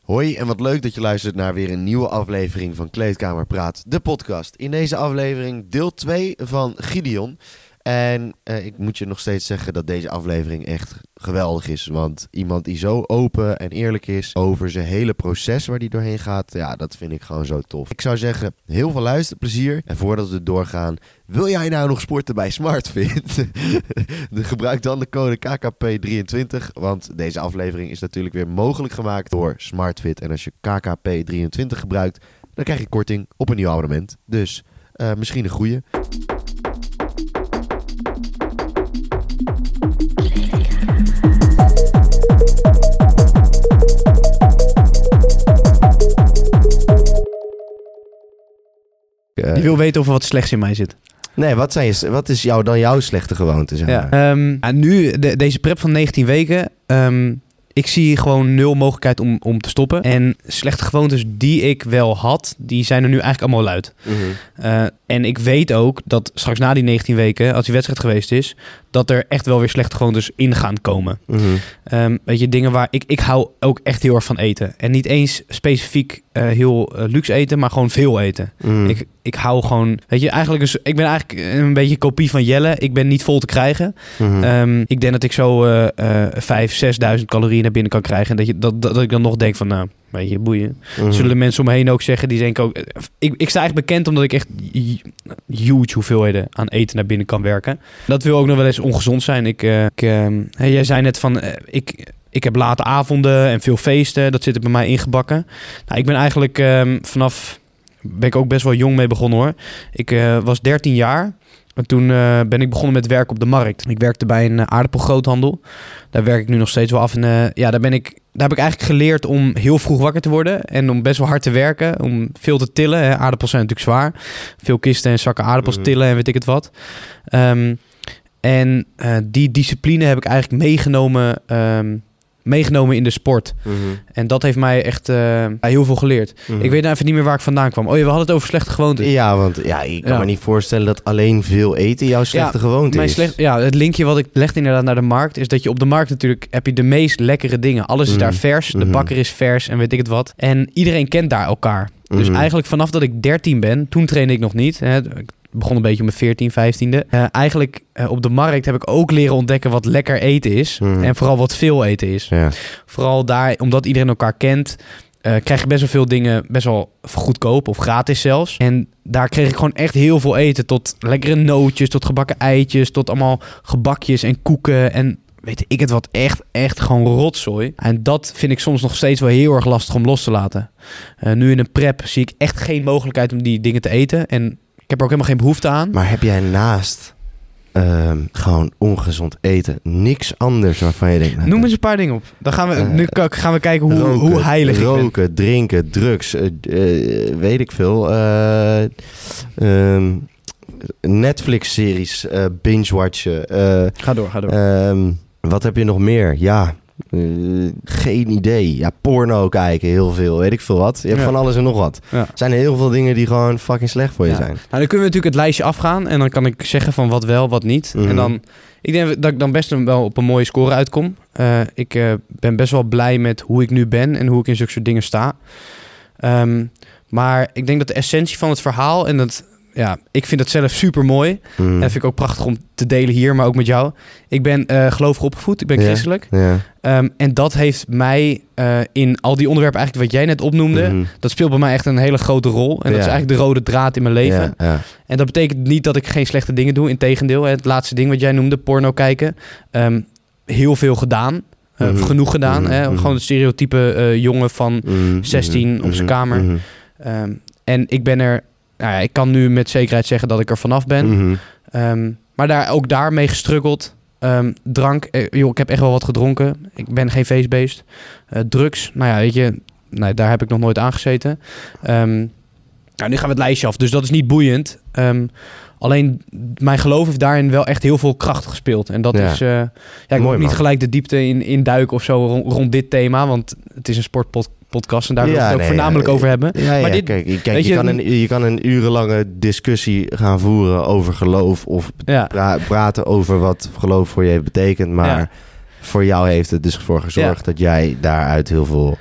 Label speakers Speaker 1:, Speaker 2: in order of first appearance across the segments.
Speaker 1: Hoi en wat leuk dat je luistert naar weer een nieuwe aflevering van Kleedkamer Praat, de podcast. In deze aflevering deel 2 van Gideon. En eh, ik moet je nog steeds zeggen dat deze aflevering echt geweldig is. Want iemand die zo open en eerlijk is over zijn hele proces waar hij doorheen gaat, ja, dat vind ik gewoon zo tof. Ik zou zeggen, heel veel luisterplezier. En voordat we doorgaan, wil jij nou nog sporten bij SmartFit? Gebruik dan de code KKP23, want deze aflevering is natuurlijk weer mogelijk gemaakt door SmartFit. En als je KKP23 gebruikt, dan krijg je korting op een nieuw abonnement. Dus uh, misschien een goede.
Speaker 2: Uh, Die wil weten of er wat slechts in mij zit.
Speaker 1: Nee, wat, zijn je, wat is jou dan jouw slechte gewoonte? Zeg maar?
Speaker 2: ja, um, nu, de, deze prep van 19 weken. Um, ik zie gewoon nul mogelijkheid om, om te stoppen. En slechte gewoontes die ik wel had, die zijn er nu eigenlijk allemaal luid. Mm -hmm. uh, en ik weet ook dat straks na die 19 weken, als die wedstrijd geweest is, dat er echt wel weer slechte gewoontes in gaan komen. Mm -hmm. um, weet je, dingen waar ik, ik hou ook echt heel erg van eten. En niet eens specifiek uh, heel uh, luxe eten, maar gewoon veel eten. Mm. Ik, ik hou gewoon, weet je, eigenlijk is, ik ben eigenlijk een beetje een kopie van Jelle. Ik ben niet vol te krijgen. -hmm. Um, ik denk dat ik zo uh, uh, 5.000, 6.000 calorieën naar binnen kan krijgen. En dat, je, dat, dat, dat ik dan nog denk van, nou, weet je, boeien. Mm-hmm. Zullen de mensen om me heen ook zeggen, die denken ook... Ik, ik sta eigenlijk bekend omdat ik echt huge hoeveelheden aan eten naar binnen kan werken. Dat wil ook nog wel eens ongezond zijn. Ik, uh, ik uh, jij zei net van, ik, ik heb late avonden en veel feesten. Dat zit er bij mij ingebakken. Nou, ik ben eigenlijk um, vanaf... Ben ik ook best wel jong mee begonnen hoor. Ik uh, was 13 jaar. En toen uh, ben ik begonnen met werk op de markt. Ik werkte bij een uh, aardappelgroothandel. Daar werk ik nu nog steeds wel af. En ja, daar, ben ik, daar heb ik eigenlijk geleerd om heel vroeg wakker te worden. En om best wel hard te werken. Om veel te tillen. Hè. Aardappels zijn natuurlijk zwaar. Veel kisten en zakken aardappels mm -hmm. tillen en weet ik het wat. Um, en die discipline heb ik eigenlijk meegenomen... Um, meegenomen in de sport. Mm -hmm. En dat heeft mij echt uh, heel veel geleerd. Mm -hmm. Ik weet nou even niet meer waar ik vandaan kwam. Oh ja, we hadden het over slechte gewoontes.
Speaker 1: Ja, want ja, ik kan ja. me niet voorstellen dat alleen veel eten jouw slechte
Speaker 2: ja,
Speaker 1: gewoonte
Speaker 2: mijn
Speaker 1: is.
Speaker 2: Slecht, ja, het linkje wat ik legde inderdaad naar de markt... is dat je op de markt natuurlijk heb je de meest lekkere dingen. Alles is mm -hmm. daar vers, de bakker is vers en weet ik het wat. En iedereen kent daar elkaar. Dus eigenlijk vanaf dat ik 13 ben, toen trainde ik nog niet. Hè, begon een beetje op mijn 14, 15e. Uh, eigenlijk uh, op de markt heb ik ook leren ontdekken wat lekker eten is. Mm. En vooral wat veel eten is.
Speaker 1: Ja.
Speaker 2: Vooral daar, omdat iedereen elkaar kent, uh, krijg je best wel veel dingen best wel goedkoop of gratis zelfs. En daar kreeg ik gewoon echt heel veel eten. Tot lekkere nootjes, tot gebakken eitjes, tot allemaal gebakjes en koeken en weet ik het wat, echt, echt gewoon rotzooi. En dat vind ik soms nog steeds wel heel erg lastig om los te laten. Uh, nu in een prep zie ik echt geen mogelijkheid om die dingen te eten. En heb er ook helemaal geen behoefte aan.
Speaker 1: Maar heb jij naast uh, gewoon ongezond eten niks anders waarvan je denkt... Nou,
Speaker 2: Noem eens een paar dingen op. Dan gaan we, uh, nu gaan we kijken hoe,
Speaker 1: roken,
Speaker 2: hoe heilig
Speaker 1: roken,
Speaker 2: ik
Speaker 1: drinken, drugs, uh, weet ik veel. Um, Netflix-series binge-watchen.
Speaker 2: ga door, ga door.
Speaker 1: Um, wat heb je nog meer? Ja, uh, geen idee. Ja, porno kijken, heel veel. Weet ik veel wat. Je hebt ja. van alles en nog wat. Ja. Er zijn heel veel dingen die gewoon fucking slecht voor je
Speaker 2: ja.
Speaker 1: zijn.
Speaker 2: Nou, dan kunnen we natuurlijk het lijstje afgaan. En dan kan ik zeggen van wat wel, wat niet. Mm -hmm. En dan... Ik denk dat ik dan best wel op een mooie score uitkom. Uh, ik uh, ben best wel blij met hoe ik nu ben en hoe ik in zulke soort dingen sta. Um, maar ik denk dat de essentie van het verhaal... en dat ja, ik vind het zelf super mooi. Mm. En dat vind ik ook prachtig om te delen hier, maar ook met jou. Ik ben uh, gelovig opgevoed, ik ben christelijk.
Speaker 1: Yeah.
Speaker 2: Um, en dat heeft mij uh, in al die onderwerpen, eigenlijk wat jij net opnoemde, mm. dat speelt bij mij echt een hele grote rol. En dat is eigenlijk de rode draad in mijn leven. En dat betekent niet dat ik geen slechte dingen doe. Integendeel, het laatste ding wat jij noemde, porno kijken. Um, heel veel gedaan. Uh, mm -hmm. Genoeg gedaan.
Speaker 1: Mhm.
Speaker 2: Hè? Gewoon het stereotype jongen van 16 op zijn kamer. Um, en ik ben er nou ja, ik kan nu met zekerheid zeggen dat ik er vanaf ben.
Speaker 1: Mhm.
Speaker 2: Mm -hmm. um, maar daar, ook daarmee gestruggeld. Um, drank, eh, joh, ik heb echt wel wat gedronken. Ik ben geen feestbeest. Uh, drugs, nou ja, weet je, nee, daar heb ik nog nooit aangezeten. Um, nou, nu gaan we het lijstje af, dus dat is niet boeiend. alleen mijn geloof heeft daarin wel echt heel veel kracht gespeeld. En dat
Speaker 1: ja.
Speaker 2: is, uh, ja, ik
Speaker 1: Mooi,
Speaker 2: moet niet gelijk de diepte in, in duiken of zo rond, rond dit thema, want het is een sportpodcast podcast en daar wil ik het ook
Speaker 1: nee,
Speaker 2: voornamelijk over hebben. Maar dit,
Speaker 1: kijk, kijk je, je, kan een, je kan een urenlange discussie gaan voeren over geloof of pra praten over wat geloof voor je heeft betekend, maar voor jou heeft het dus voor gezorgd dat jij daaruit heel veel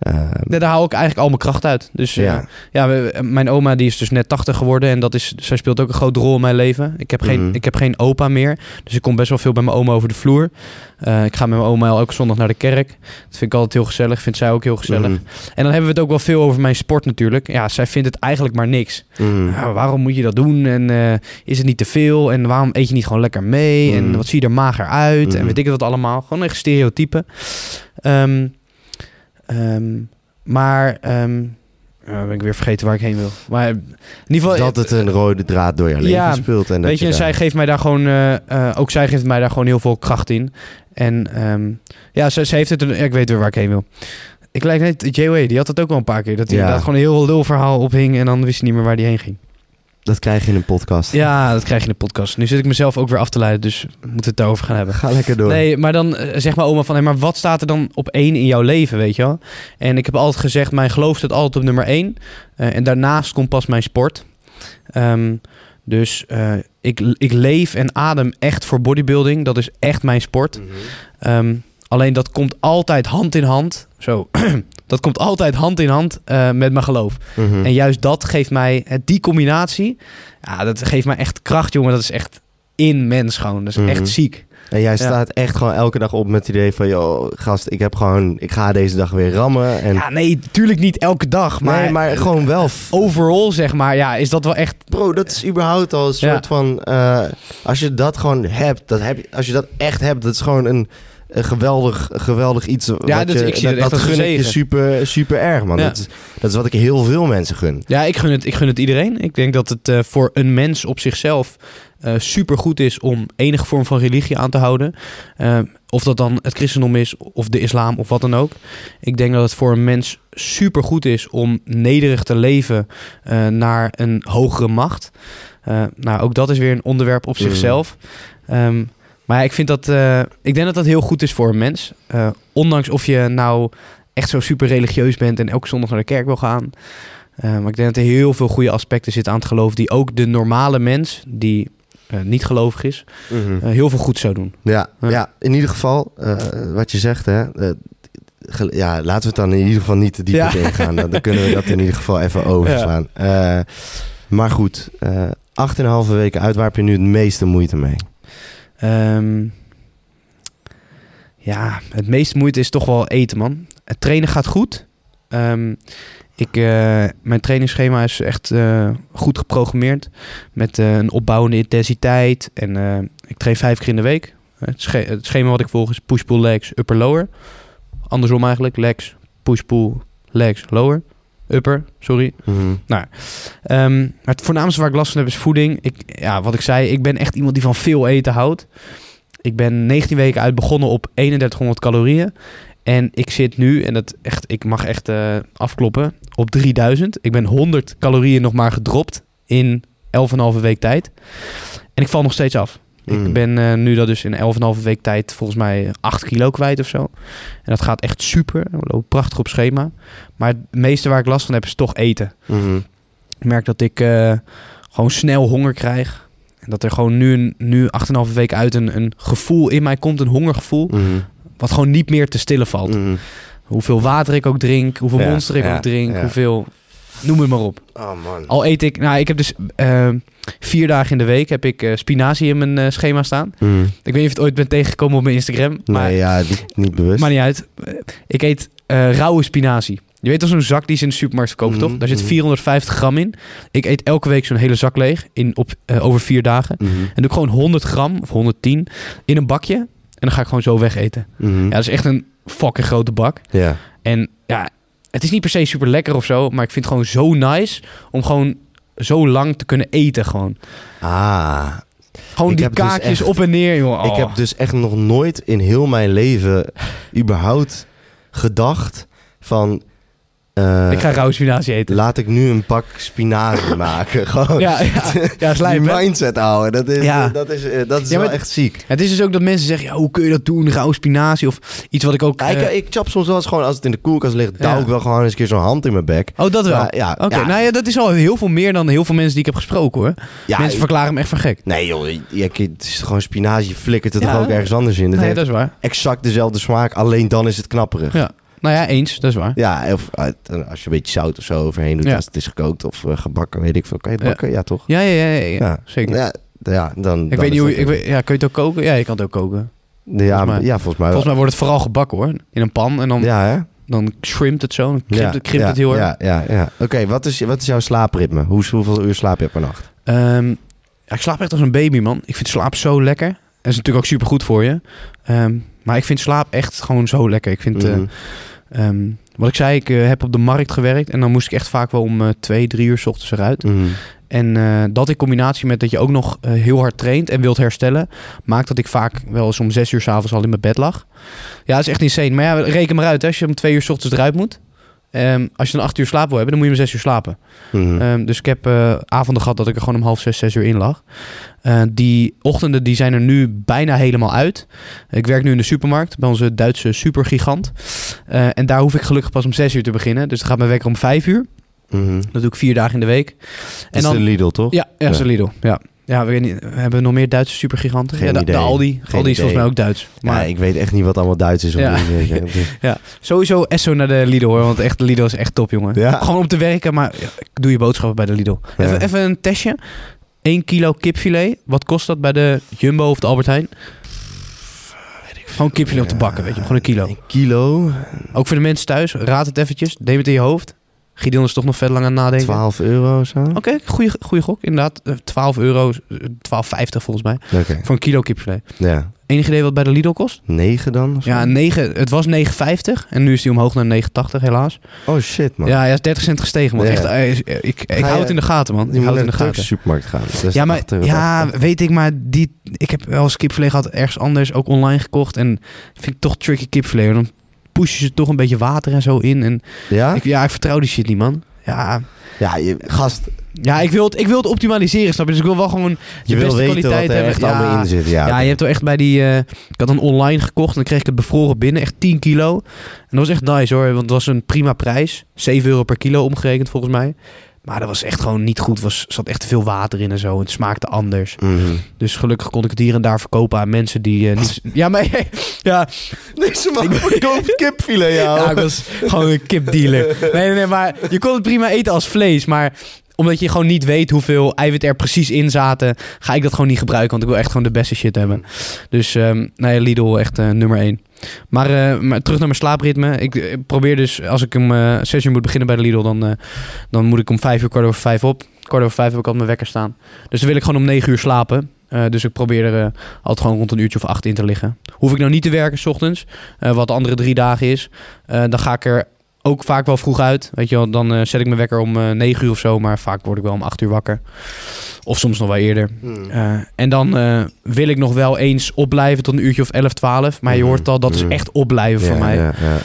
Speaker 2: Ja, daar haal ik eigenlijk al mijn kracht uit. Dus eh,
Speaker 1: ja.
Speaker 2: ja, we- mijn oma die is dus net 80 geworden en dat is, zij speelt ook een grote rol in mijn leven. Ik heb geen,
Speaker 1: Mhm.
Speaker 2: ik heb geen opa meer, dus ik kom best wel veel bij mijn oma over de vloer. Eh, ik ga met mijn oma elke zondag naar de kerk. Dat vind ik altijd heel gezellig, vindt zij ook heel gezellig.
Speaker 1: Mhm.
Speaker 2: En dan hebben we het ook wel veel over mijn sport natuurlijk. Ja, zij vindt het eigenlijk maar niks.
Speaker 1: Mhm.
Speaker 2: Waarom moet je dat doen? En eh, is het niet te veel? En waarom eet je niet gewoon lekker mee? En wat zie je er mager uit? En weet ik wat allemaal. Gewoon echt stereotypen. Ehm, ehm, maar ehm, ja, ben ik weer vergeten waar ik heen wil. Maar in ieder geval,
Speaker 1: dat het een rode draad door je leven
Speaker 2: Ja,
Speaker 1: speelt. En dat
Speaker 2: weet je,
Speaker 1: je
Speaker 2: en
Speaker 1: daar-
Speaker 2: zij geeft mij daar gewoon, eh, eh, ook zij geeft mij daar gewoon heel veel kracht in. En ehm, ja, ze, ze heeft het, een, ja, ik weet weer waar ik heen wil. Ik lijk net, J.O.A. die had dat ook wel een paar keer. Dat hij
Speaker 1: Ja.
Speaker 2: inderdaad gewoon een heel lul verhaal ophing en dan wist hij niet meer waar hij heen ging.
Speaker 1: Dat krijg je in een podcast.
Speaker 2: Ja, dat krijg je in de podcast. Nu zit ik mezelf ook weer af te leiden, dus we moeten het daarover gaan hebben.
Speaker 1: Ga lekker door.
Speaker 2: Nee, maar dan eh, zegt mijn oma van, hé, maar wat staat er dan op één in jouw leven, weet je wel? En ik heb altijd gezegd, mijn geloof staat altijd op nummer één. Eh, en daarnaast komt pas mijn sport. Ehm, dus eh, ik, ik leef en adem echt voor bodybuilding. Dat is echt mijn sport.
Speaker 1: Mhm.
Speaker 2: Ehm, alleen dat komt altijd hand in hand. Zo, dat komt altijd hand in hand eh, met mijn geloof.
Speaker 1: Mhm.
Speaker 2: En juist dat geeft mij, die combinatie, ja, dat geeft mij echt kracht, jongen. Dat is echt immens gewoon. Dat is
Speaker 1: Mhm.
Speaker 2: echt ziek.
Speaker 1: En jij
Speaker 2: Ja.
Speaker 1: staat echt gewoon elke dag op met het idee van... joh, gast, ik heb gewoon... Ik ga deze dag weer rammen. En...
Speaker 2: Ja, nee, natuurlijk niet elke dag. Maar,
Speaker 1: nee, maar gewoon wel...
Speaker 2: overal, zeg maar, ja, is dat wel echt...
Speaker 1: Bro, dat is überhaupt al een
Speaker 2: Ja.
Speaker 1: soort van... eh, als je dat gewoon hebt, dat heb je, als je dat echt hebt, dat is gewoon een, een geweldig, geweldig iets. wat
Speaker 2: dat-
Speaker 1: je,
Speaker 2: ik zie dat
Speaker 1: gun ik je
Speaker 2: zegen.
Speaker 1: super, super erg, man.
Speaker 2: Ja.
Speaker 1: Dat, is, dat is wat ik heel veel mensen gun.
Speaker 2: Ja, ik gun het, ik gun het iedereen. Ik denk dat het eh, voor een mens op zichzelf super goed is om enige vorm van religie aan te houden. Eh, of dat dan het christendom is, of de islam, of wat dan ook. Ik denk dat het voor een mens super goed is om nederig te leven eh, naar een hogere macht. Eh, nou, ook dat is weer een onderwerp op
Speaker 1: Mm.
Speaker 2: zichzelf. Ehm, maar ik vind dat, eh, ik denk dat dat heel goed is voor een mens. Eh, ondanks of je nou echt zo super religieus bent en elke zondag naar de kerk wil gaan. Eh, maar ik denk dat er heel veel goede aspecten zitten aan het geloof die ook de normale mens, die niet gelovig is, eh, heel veel goed zou doen.
Speaker 1: Ja,
Speaker 2: Ja.
Speaker 1: in ieder geval, wat je zegt, hè. ja, laten we het dan in ieder geval niet te diep
Speaker 2: Ja.
Speaker 1: ingaan. Dan, kunnen we dat in ieder geval even overslaan. Maar goed, acht en een halve weken uit, waar heb je nu het meeste moeite mee?
Speaker 2: Ehm, ja, het meeste moeite is toch wel eten, man. Het trainen gaat goed. Ehm, ik, eh, mijn trainingsschema is echt eh, goed geprogrammeerd. Met eh, een opbouwende intensiteit. En ik train vijf keer in de week. Het, het schema wat ik volg is push-pull legs, upper-lower. Andersom eigenlijk. Legs, push-pull, legs, lower. Upper, sorry. Ehm, maar het voornaamste waar ik last van heb is voeding. Ik, ja, wat ik zei, ik ben echt iemand die van veel eten houdt. Ik ben 19 weken uit begonnen op 3100 calorieën. En ik zit nu, en dat echt, ik mag echt eh, afkloppen, op 3000. Ik ben 100 calorieën nog maar gedropt in 11,5 week tijd. En ik val nog steeds af.
Speaker 1: Mm.
Speaker 2: Ik ben eh, nu dat dus in 11,5 week tijd volgens mij 8 kilo kwijt of zo. En dat gaat echt super. We lopen prachtig op schema. Maar het meeste waar ik last van heb is toch eten.
Speaker 1: Mhm.
Speaker 2: Ik merk dat ik eh, gewoon snel honger krijg. En dat er gewoon nu, nu 8,5 weken uit een, een gevoel in mij komt, een hongergevoel.
Speaker 1: Mhm.
Speaker 2: Wat gewoon niet meer te stillen valt.
Speaker 1: Mhm.
Speaker 2: Hoeveel water ik ook drink, hoeveel
Speaker 1: Ja,
Speaker 2: monster ik
Speaker 1: ja,
Speaker 2: ook drink,
Speaker 1: ja.
Speaker 2: hoeveel... Noem het maar op.
Speaker 1: Oh man.
Speaker 2: Al eet ik... Nou, ik heb dus eh, vier dagen in de week heb ik eh, spinazie in mijn eh, schema staan.
Speaker 1: Mhm.
Speaker 2: Ik weet niet of je het ooit bent tegengekomen op mijn Instagram. Maar
Speaker 1: Nee, ja, niet, niet bewust.
Speaker 2: maakt niet uit. Eh, Ik eet eh, rauwe spinazie. Je weet al zo'n zak die ze in de supermarkt verkopen,
Speaker 1: Mhm,
Speaker 2: toch? Daar zit
Speaker 1: mhm.
Speaker 2: 450 gram in. Ik eet elke week zo'n hele zak leeg in, op, eh, over vier dagen.
Speaker 1: Mhm.
Speaker 2: En doe ik gewoon 100 gram of 110 in een bakje. En dan ga ik gewoon zo wegeten.
Speaker 1: Mhm.
Speaker 2: Ja, dat is echt een fucking grote bak.
Speaker 1: ja.
Speaker 2: En ja, het is niet per se super lekker of zo. Maar ik vind het gewoon zo nice om gewoon zo lang te kunnen eten gewoon.
Speaker 1: Ah,
Speaker 2: Gewoon die
Speaker 1: dus
Speaker 2: kaakjes
Speaker 1: echt-
Speaker 2: op en neer, joh.
Speaker 1: Ik
Speaker 2: Oh.
Speaker 1: heb dus echt nog nooit in heel mijn leven überhaupt gedacht van... eh,
Speaker 2: ik ga rauwe spinazie eten.
Speaker 1: Laat ik nu een pak spinazie maken. Gewoon
Speaker 2: Ja, ja, ja, slijp,
Speaker 1: die mindset houden. Dat is,
Speaker 2: Ja.
Speaker 1: eh, dat is, eh, dat is
Speaker 2: Ja,
Speaker 1: wel echt ziek.
Speaker 2: Het is dus ook dat mensen zeggen, ja, hoe kun je dat doen? Rauwe spinazie of iets wat ik ook...
Speaker 1: Ja, ik, ik chap soms wel eens gewoon als het in de koelkast ligt. Douw ik wel gewoon eens een keer zo'n hand in mijn bek.
Speaker 2: Oh, dat wel?
Speaker 1: Ja,
Speaker 2: Oké, nou ja, dat is al heel veel meer dan heel veel mensen die ik heb gesproken, hoor.
Speaker 1: Ja,
Speaker 2: mensen
Speaker 1: ik-
Speaker 2: verklaren me echt van gek.
Speaker 1: Nee joh, je, het is gewoon spinazie. Flikkert het toch ook ergens anders in. Het
Speaker 2: Nee,
Speaker 1: heeft
Speaker 2: dat is waar.
Speaker 1: exact dezelfde smaak. Alleen dan is het knapperig.
Speaker 2: Ja. Nou ja, eens, dat is waar.
Speaker 1: Ja, of uit- als je een beetje zout of zo overheen doet
Speaker 2: Ja.
Speaker 1: als het is gekookt of eh, gebakken, weet ik veel. Kan je het
Speaker 2: Ja.
Speaker 1: bakken? Ja, toch?
Speaker 2: Ja, ja, ja, ja, ja,
Speaker 1: Ja.
Speaker 2: zeker.
Speaker 1: Ja, ja dan,
Speaker 2: ik
Speaker 1: dan
Speaker 2: weet niet hoe...
Speaker 1: dat
Speaker 2: Ik weet, ja, kun je het ook koken? Ja, je kan het ook koken.
Speaker 1: Ja,
Speaker 2: volgens mij.
Speaker 1: ja, volgens mij.
Speaker 2: Volgens mij wordt het vooral gebakken hoor. In een pan en dan,
Speaker 1: Ja, hè?
Speaker 2: dan shrimpt het zo. Dan krimpt,
Speaker 1: ja,
Speaker 2: het, krimpt
Speaker 1: ja,
Speaker 2: het heel erg.
Speaker 1: Ja, ja, ja. Oké, wat, is, wat is jouw slaapritme? Hoe, hoeveel uur slaap je per nacht?
Speaker 2: Ehm, ja, ik slaap echt als een baby, man. Ik vind slaap zo lekker. En is natuurlijk ook super goed voor je. Ehm, maar ik vind slaap echt gewoon zo lekker. Ik vind, eh,
Speaker 1: Mhm.
Speaker 2: ehm, wat ik zei, ik eh, heb op de markt gewerkt. En dan moest ik echt vaak wel om eh, twee, drie uur 's ochtends eruit.
Speaker 1: Mhm.
Speaker 2: En dat in combinatie met dat je ook nog heel hard traint en wilt herstellen, maakt dat ik vaak wel eens om zes uur s'avonds al in mijn bed lag. Ja, dat is echt insane. Maar ja, reken maar uit, hè, als je om twee uur 's ochtends eruit moet. Ehm, als je dan acht uur slaap wil hebben, dan moet je om zes uur slapen.
Speaker 1: Mhm.
Speaker 2: Ehm, dus ik heb eh, avonden gehad dat ik er gewoon om half zes, zes uur in lag. Eh, die ochtenden die zijn er nu bijna helemaal uit. Ik werk nu in de supermarkt bij onze Duitse supergigant. Eh, en daar hoef ik gelukkig pas om zes uur te beginnen. Dus dan gaat mijn wekker om vijf uur.
Speaker 1: Mhm.
Speaker 2: Dat doe ik vier dagen in de week.
Speaker 1: Dat is de Lidl, toch?
Speaker 2: Ja, Ja. is de Lidl. Ja. Ja, we, we hebben nog meer Duitse supergiganten.
Speaker 1: Geen
Speaker 2: ja, de,
Speaker 1: idee.
Speaker 2: de Aldi.
Speaker 1: Geen
Speaker 2: Aldi is volgens mij ook Duits.
Speaker 1: Maar
Speaker 2: Maar
Speaker 1: ik weet echt niet wat allemaal Duits is. Of
Speaker 2: Ja.
Speaker 1: Dus-
Speaker 2: sowieso Esso naar de Lidl hoor. Want echt, de Lidl is echt top, jongen.
Speaker 1: Ja.
Speaker 2: Gewoon om te werken, maar ja, doe je boodschappen bij de Lidl.
Speaker 1: Ja.
Speaker 2: Even, even een testje. 1 kilo kipfilet. Wat kost dat bij de Jumbo of de Albert Heijn? Gewoon kipfilet om te bakken, weet je. Gewoon een kilo.
Speaker 1: Een kilo,
Speaker 2: Ook voor de mensen thuis. Raad het eventjes. Neem het in je hoofd. Gideon is toch nog vet lang aan het nadenken.
Speaker 1: 12 euro zo.
Speaker 2: Oké, goede goede gok. Inderdaad, Eh, 12 euro, eh, 12,50 volgens mij.
Speaker 1: Oké,
Speaker 2: Voor een kilo kipfilet.
Speaker 1: ja.
Speaker 2: Enig idee wat bij de Lidl kost?
Speaker 1: 9 dan?
Speaker 2: Ja, 9, het was 9,50 en nu is die omhoog naar 9,80 helaas.
Speaker 1: Oh shit, man.
Speaker 2: Ja, hij is 30 cent gestegen, man.
Speaker 1: Ja.
Speaker 2: Echt, eh, eh, ik ik hou het in de gaten, man.
Speaker 1: Je
Speaker 2: Ik
Speaker 1: moet
Speaker 2: hou
Speaker 1: naar
Speaker 2: het
Speaker 1: de
Speaker 2: in de gaten.
Speaker 1: supermarkt gaan.
Speaker 2: Ja, maar
Speaker 1: 8 euro.
Speaker 2: ja, weet ik, maar die, ik heb wel eens kipfilet gehad ergens anders, ook online gekocht. En vind ik toch tricky kipfilet. Dan push je ze toch een beetje water en zo in. En
Speaker 1: Ja?
Speaker 2: ik, ja, ik vertrouw die shit niet, man. Ja,
Speaker 1: Ja, je, gast,
Speaker 2: ja ik, wil het, ik wil het optimaliseren, snap je? Dus ik wil wel gewoon de
Speaker 1: je wil
Speaker 2: beste
Speaker 1: weten wat
Speaker 2: kwaliteit
Speaker 1: er
Speaker 2: hebben.
Speaker 1: echt
Speaker 2: Ja.
Speaker 1: allemaal in zit. Ja,
Speaker 2: Ja, je hebt wel echt bij die... eh, ik had dan online gekocht en dan kreeg ik het bevroren binnen. Echt 10 kilo. En dat was echt nice hoor. Want het was een prima prijs. 7 euro per kilo omgerekend volgens mij. Maar dat was echt gewoon niet goed. Er was- zat echt te veel water in en zo. Het smaakte anders.
Speaker 1: Mhm.
Speaker 2: Dus gelukkig kon ik het hier en daar verkopen aan mensen die... eh, niet... Ja, maar... ja,
Speaker 1: Deze man verkoopt kipfilet, ja.
Speaker 2: ja, ik was gewoon een kipdealer. Nee, nee, nee, maar je kon het prima eten als vlees. Maar omdat je gewoon niet weet hoeveel eiwit er precies in zaten, ga ik dat gewoon niet gebruiken. Want ik wil echt gewoon de beste shit hebben. Dus ehm nou ja, Lidl echt eh, nummer 1. Maar, eh, maar terug naar mijn slaapritme. Ik eh, probeer dus, als ik om eh 6 uur moet beginnen bij de Lidl, dan, eh, dan moet ik om 5 uur, kwart over 5 op. Kwart over 5 heb ik al mijn wekker staan. Dus dan wil ik gewoon om 9 uur slapen. Eh, dus ik probeer er eh, altijd gewoon rond een uurtje of acht in te liggen. Hoef ik nou niet te werken 's ochtends, eh, wat de andere drie dagen is, eh, dan ga ik er ook vaak wel vroeg uit. Weet je wel, dan eh, zet ik mijn wekker om eh 9 uur of zo, maar vaak word ik wel om 8 uur wakker. Of soms nog wel eerder.
Speaker 1: Mhm.
Speaker 2: Eh, en dan eh, wil ik nog wel eens opblijven tot een uurtje of 11, 12. Maar je
Speaker 1: Mhm.
Speaker 2: hoort al, dat is
Speaker 1: Mhm.
Speaker 2: echt opblijven voor
Speaker 1: Ja,
Speaker 2: mij.
Speaker 1: ja, ja.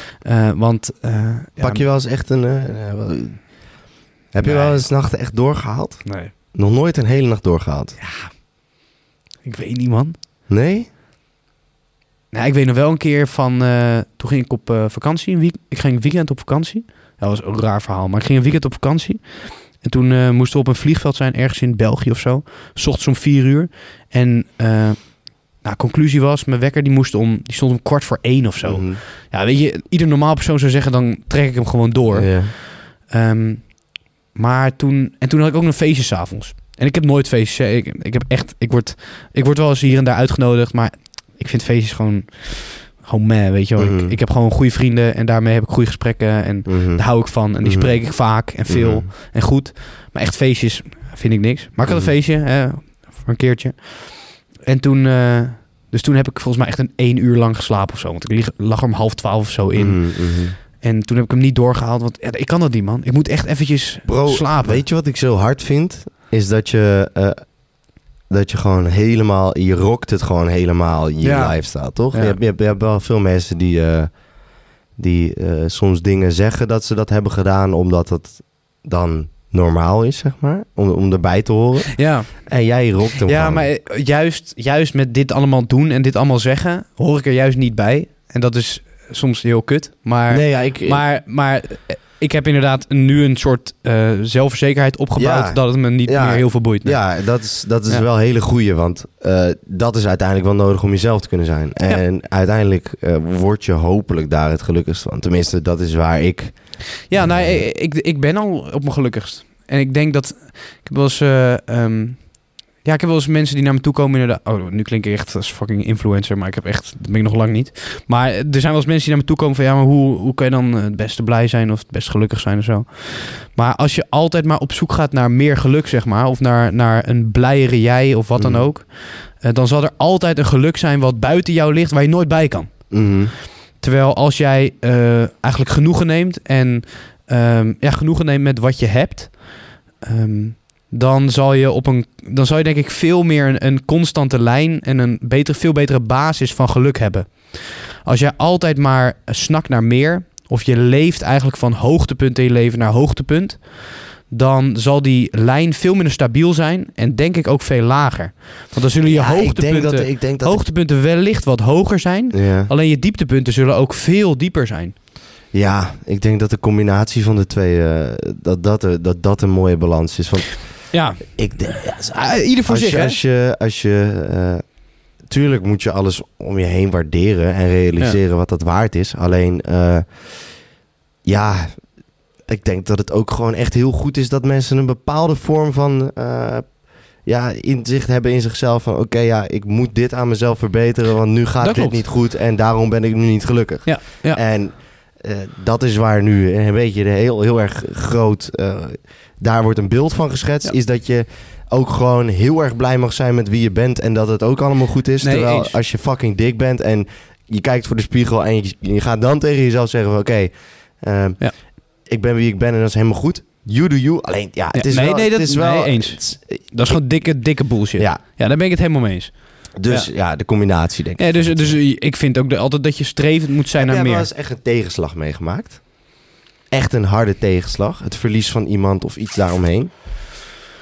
Speaker 2: Eh, want... eh, ja,
Speaker 1: Pak je wel eens echt een... heb je wel eens nachten echt doorgehaald?
Speaker 2: Nee.
Speaker 1: Nog nooit een hele nacht doorgehaald?
Speaker 2: Ik weet niet, man.
Speaker 1: Nee?
Speaker 2: Nou, ik weet nog wel een keer van... eh, toen ging ik op eh, vakantie. Een week, ik ging een weekend op vakantie. Dat was een raar verhaal. Maar ik ging een weekend op vakantie. En toen eh, moesten we op een vliegveld zijn. Ergens in België of zo. ochtends om vier uur. En... nou, conclusie was, mijn wekker die moest om, die stond om kwart voor één of zo.
Speaker 1: Mhm.
Speaker 2: Ja, weet je, ieder normaal persoon zou zeggen, dan trek ik hem gewoon door.
Speaker 1: Ja.
Speaker 2: Ehm, maar toen, en toen had ik ook nog feestjes 's avonds. En ik heb nooit feestjes. Ik, ik heb echt, ik word, ik word wel eens hier en daar uitgenodigd, maar ik vind feestjes gewoon, gewoon meh, weet je wel.
Speaker 1: Mhm.
Speaker 2: ik, ik heb gewoon goede vrienden en daarmee heb ik goede gesprekken en
Speaker 1: Mhm.
Speaker 2: daar hou ik van. En die
Speaker 1: Mhm.
Speaker 2: spreek ik vaak en veel en goed. Maar echt feestjes vind ik niks. Maar ik had een feestje, hè, voor een keertje. En toen, eh, dus toen heb ik volgens mij echt een één uur lang geslapen of zo. Want ik lag er om half twaalf of zo in. En toen heb ik hem niet doorgehaald, want ja, ik kan dat niet, man. Ik moet echt eventjes
Speaker 1: Bro,
Speaker 2: slapen.
Speaker 1: weet je wat ik zo hard vind? Is dat je, eh, dat je gewoon helemaal, je rokt het gewoon helemaal in je
Speaker 2: Ja.
Speaker 1: lifestyle, toch?
Speaker 2: Ja.
Speaker 1: Je, hebt, je, hebt, je hebt wel veel mensen die, eh, die eh, soms dingen zeggen dat ze dat hebben gedaan omdat het dan normaal is, zeg maar. Om, om erbij te horen.
Speaker 2: Ja,
Speaker 1: En jij rokt hem
Speaker 2: ja
Speaker 1: gewoon.
Speaker 2: maar eh, juist, juist met dit allemaal doen en dit allemaal zeggen, hoor ik er juist niet bij. En dat is soms heel kut. Maar,
Speaker 1: Nee, ja, ik...
Speaker 2: maar, maar eh, ik heb inderdaad nu een soort eh, zelfverzekerheid opgebouwd...
Speaker 1: Ja.
Speaker 2: dat het me niet
Speaker 1: Ja.
Speaker 2: meer heel veel boeit. Nee.
Speaker 1: Ja, dat is, dat is
Speaker 2: Ja.
Speaker 1: wel een hele goeie, want eh, dat is uiteindelijk wel nodig om jezelf te kunnen zijn. En uiteindelijk word je hopelijk daar het gelukkigst van. Tenminste, dat is waar ik...
Speaker 2: Ja, nou, ik, ik, ik ben al op mijn gelukkigst. En ik denk dat... Ik heb wel eens... ehm, ja, ik heb wel eens mensen die naar me toe komen inderdaad... Oh, nu klink ik echt als fucking influencer, maar ik heb echt... Dat ben ik nog lang niet. Maar er zijn wel eens mensen die naar me toe komen van... Ja, maar hoe, hoe kan je dan eh, het beste blij zijn of het best gelukkig zijn of zo? Maar als je altijd maar op zoek gaat naar meer geluk, zeg maar... Of naar, naar een blijere jij of wat dan
Speaker 1: Mhm.
Speaker 2: ook... eh, dan zal er altijd een geluk zijn wat buiten jou ligt... waar je nooit bij kan.
Speaker 1: Mhm.
Speaker 2: Terwijl als jij eh, eigenlijk genoegen neemt en ehm, ja, genoegen neemt met wat je hebt, ehm, dan zal je op een, dan zal je denk ik veel meer een, een constante lijn en een beter, veel betere basis van geluk hebben. Als jij altijd maar snakt naar meer, of je leeft eigenlijk van hoogtepunt in je leven naar hoogtepunt, dan zal die lijn veel minder stabiel zijn en denk ik ook veel lager. Want dan zullen je
Speaker 1: Ja, ik denk
Speaker 2: hoogtepunten,
Speaker 1: dat... Ik denk dat
Speaker 2: hoogtepunten wellicht wat hoger zijn,
Speaker 1: ja.
Speaker 2: Alleen je dieptepunten zullen ook veel dieper zijn.
Speaker 1: ja, ik denk dat de combinatie van de twee... eh, dat, dat, dat dat een mooie balans is. Want
Speaker 2: Ja,
Speaker 1: ik denk... Ja,
Speaker 2: Ah, ieder voor
Speaker 1: als
Speaker 2: zich,
Speaker 1: je,
Speaker 2: hè?
Speaker 1: als je, als je eh, tuurlijk moet je alles om je heen waarderen en realiseren wat dat waard is. Alleen, eh, ja, ik denk dat het ook gewoon echt heel goed is dat mensen een bepaalde vorm van eh, ja, inzicht hebben in zichzelf. Van oké, ja, ik moet dit aan mezelf verbeteren, want nu gaat
Speaker 2: Dat
Speaker 1: dit
Speaker 2: klopt.
Speaker 1: niet goed en daarom ben ik nu niet gelukkig.
Speaker 2: Ja, ja.
Speaker 1: En eh, dat is waar nu een beetje de heel, heel erg groot, eh, daar wordt een beeld van geschetst,
Speaker 2: Ja.
Speaker 1: is dat je ook gewoon heel erg blij mag zijn met wie je bent en dat het ook allemaal goed is.
Speaker 2: Nee,
Speaker 1: Terwijl
Speaker 2: eens.
Speaker 1: als je fucking dik bent en je kijkt voor de spiegel en je, je gaat dan tegen jezelf zeggen van oké, ehm,
Speaker 2: Ja.
Speaker 1: ik ben wie ik ben en dat is helemaal goed. You do you. Alleen ja, het is
Speaker 2: nee,
Speaker 1: wel,
Speaker 2: nee, dat-
Speaker 1: is wel
Speaker 2: nee, eens.
Speaker 1: is-
Speaker 2: Dat is gewoon dikke, dikke bullshit. Ja.
Speaker 1: ja,
Speaker 2: daar ben ik het helemaal mee eens.
Speaker 1: Dus ja. de combinatie denk ik.
Speaker 2: Ja, dus, dus ik vind ook de, altijd dat je strevend moet zijn
Speaker 1: Heb
Speaker 2: naar
Speaker 1: jij wel
Speaker 2: meer.
Speaker 1: eens echt een tegenslag meegemaakt? Echt een harde tegenslag? Het verlies van iemand of iets daaromheen?